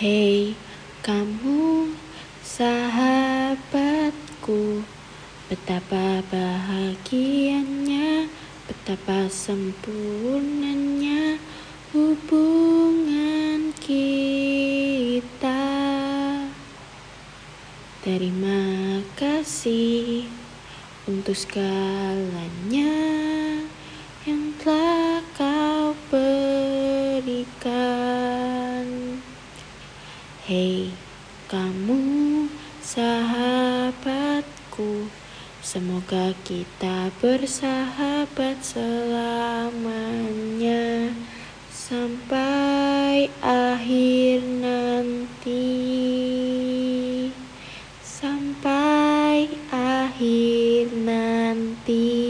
Hei, kamu sahabatku, betapa bahagianya, betapa sempurnanya hubungan kita. Terima kasih untuk segalanya Hei, kamu sahabatku, semoga kita bersahabat selamanya sampai akhir nanti. Sampai akhir nanti.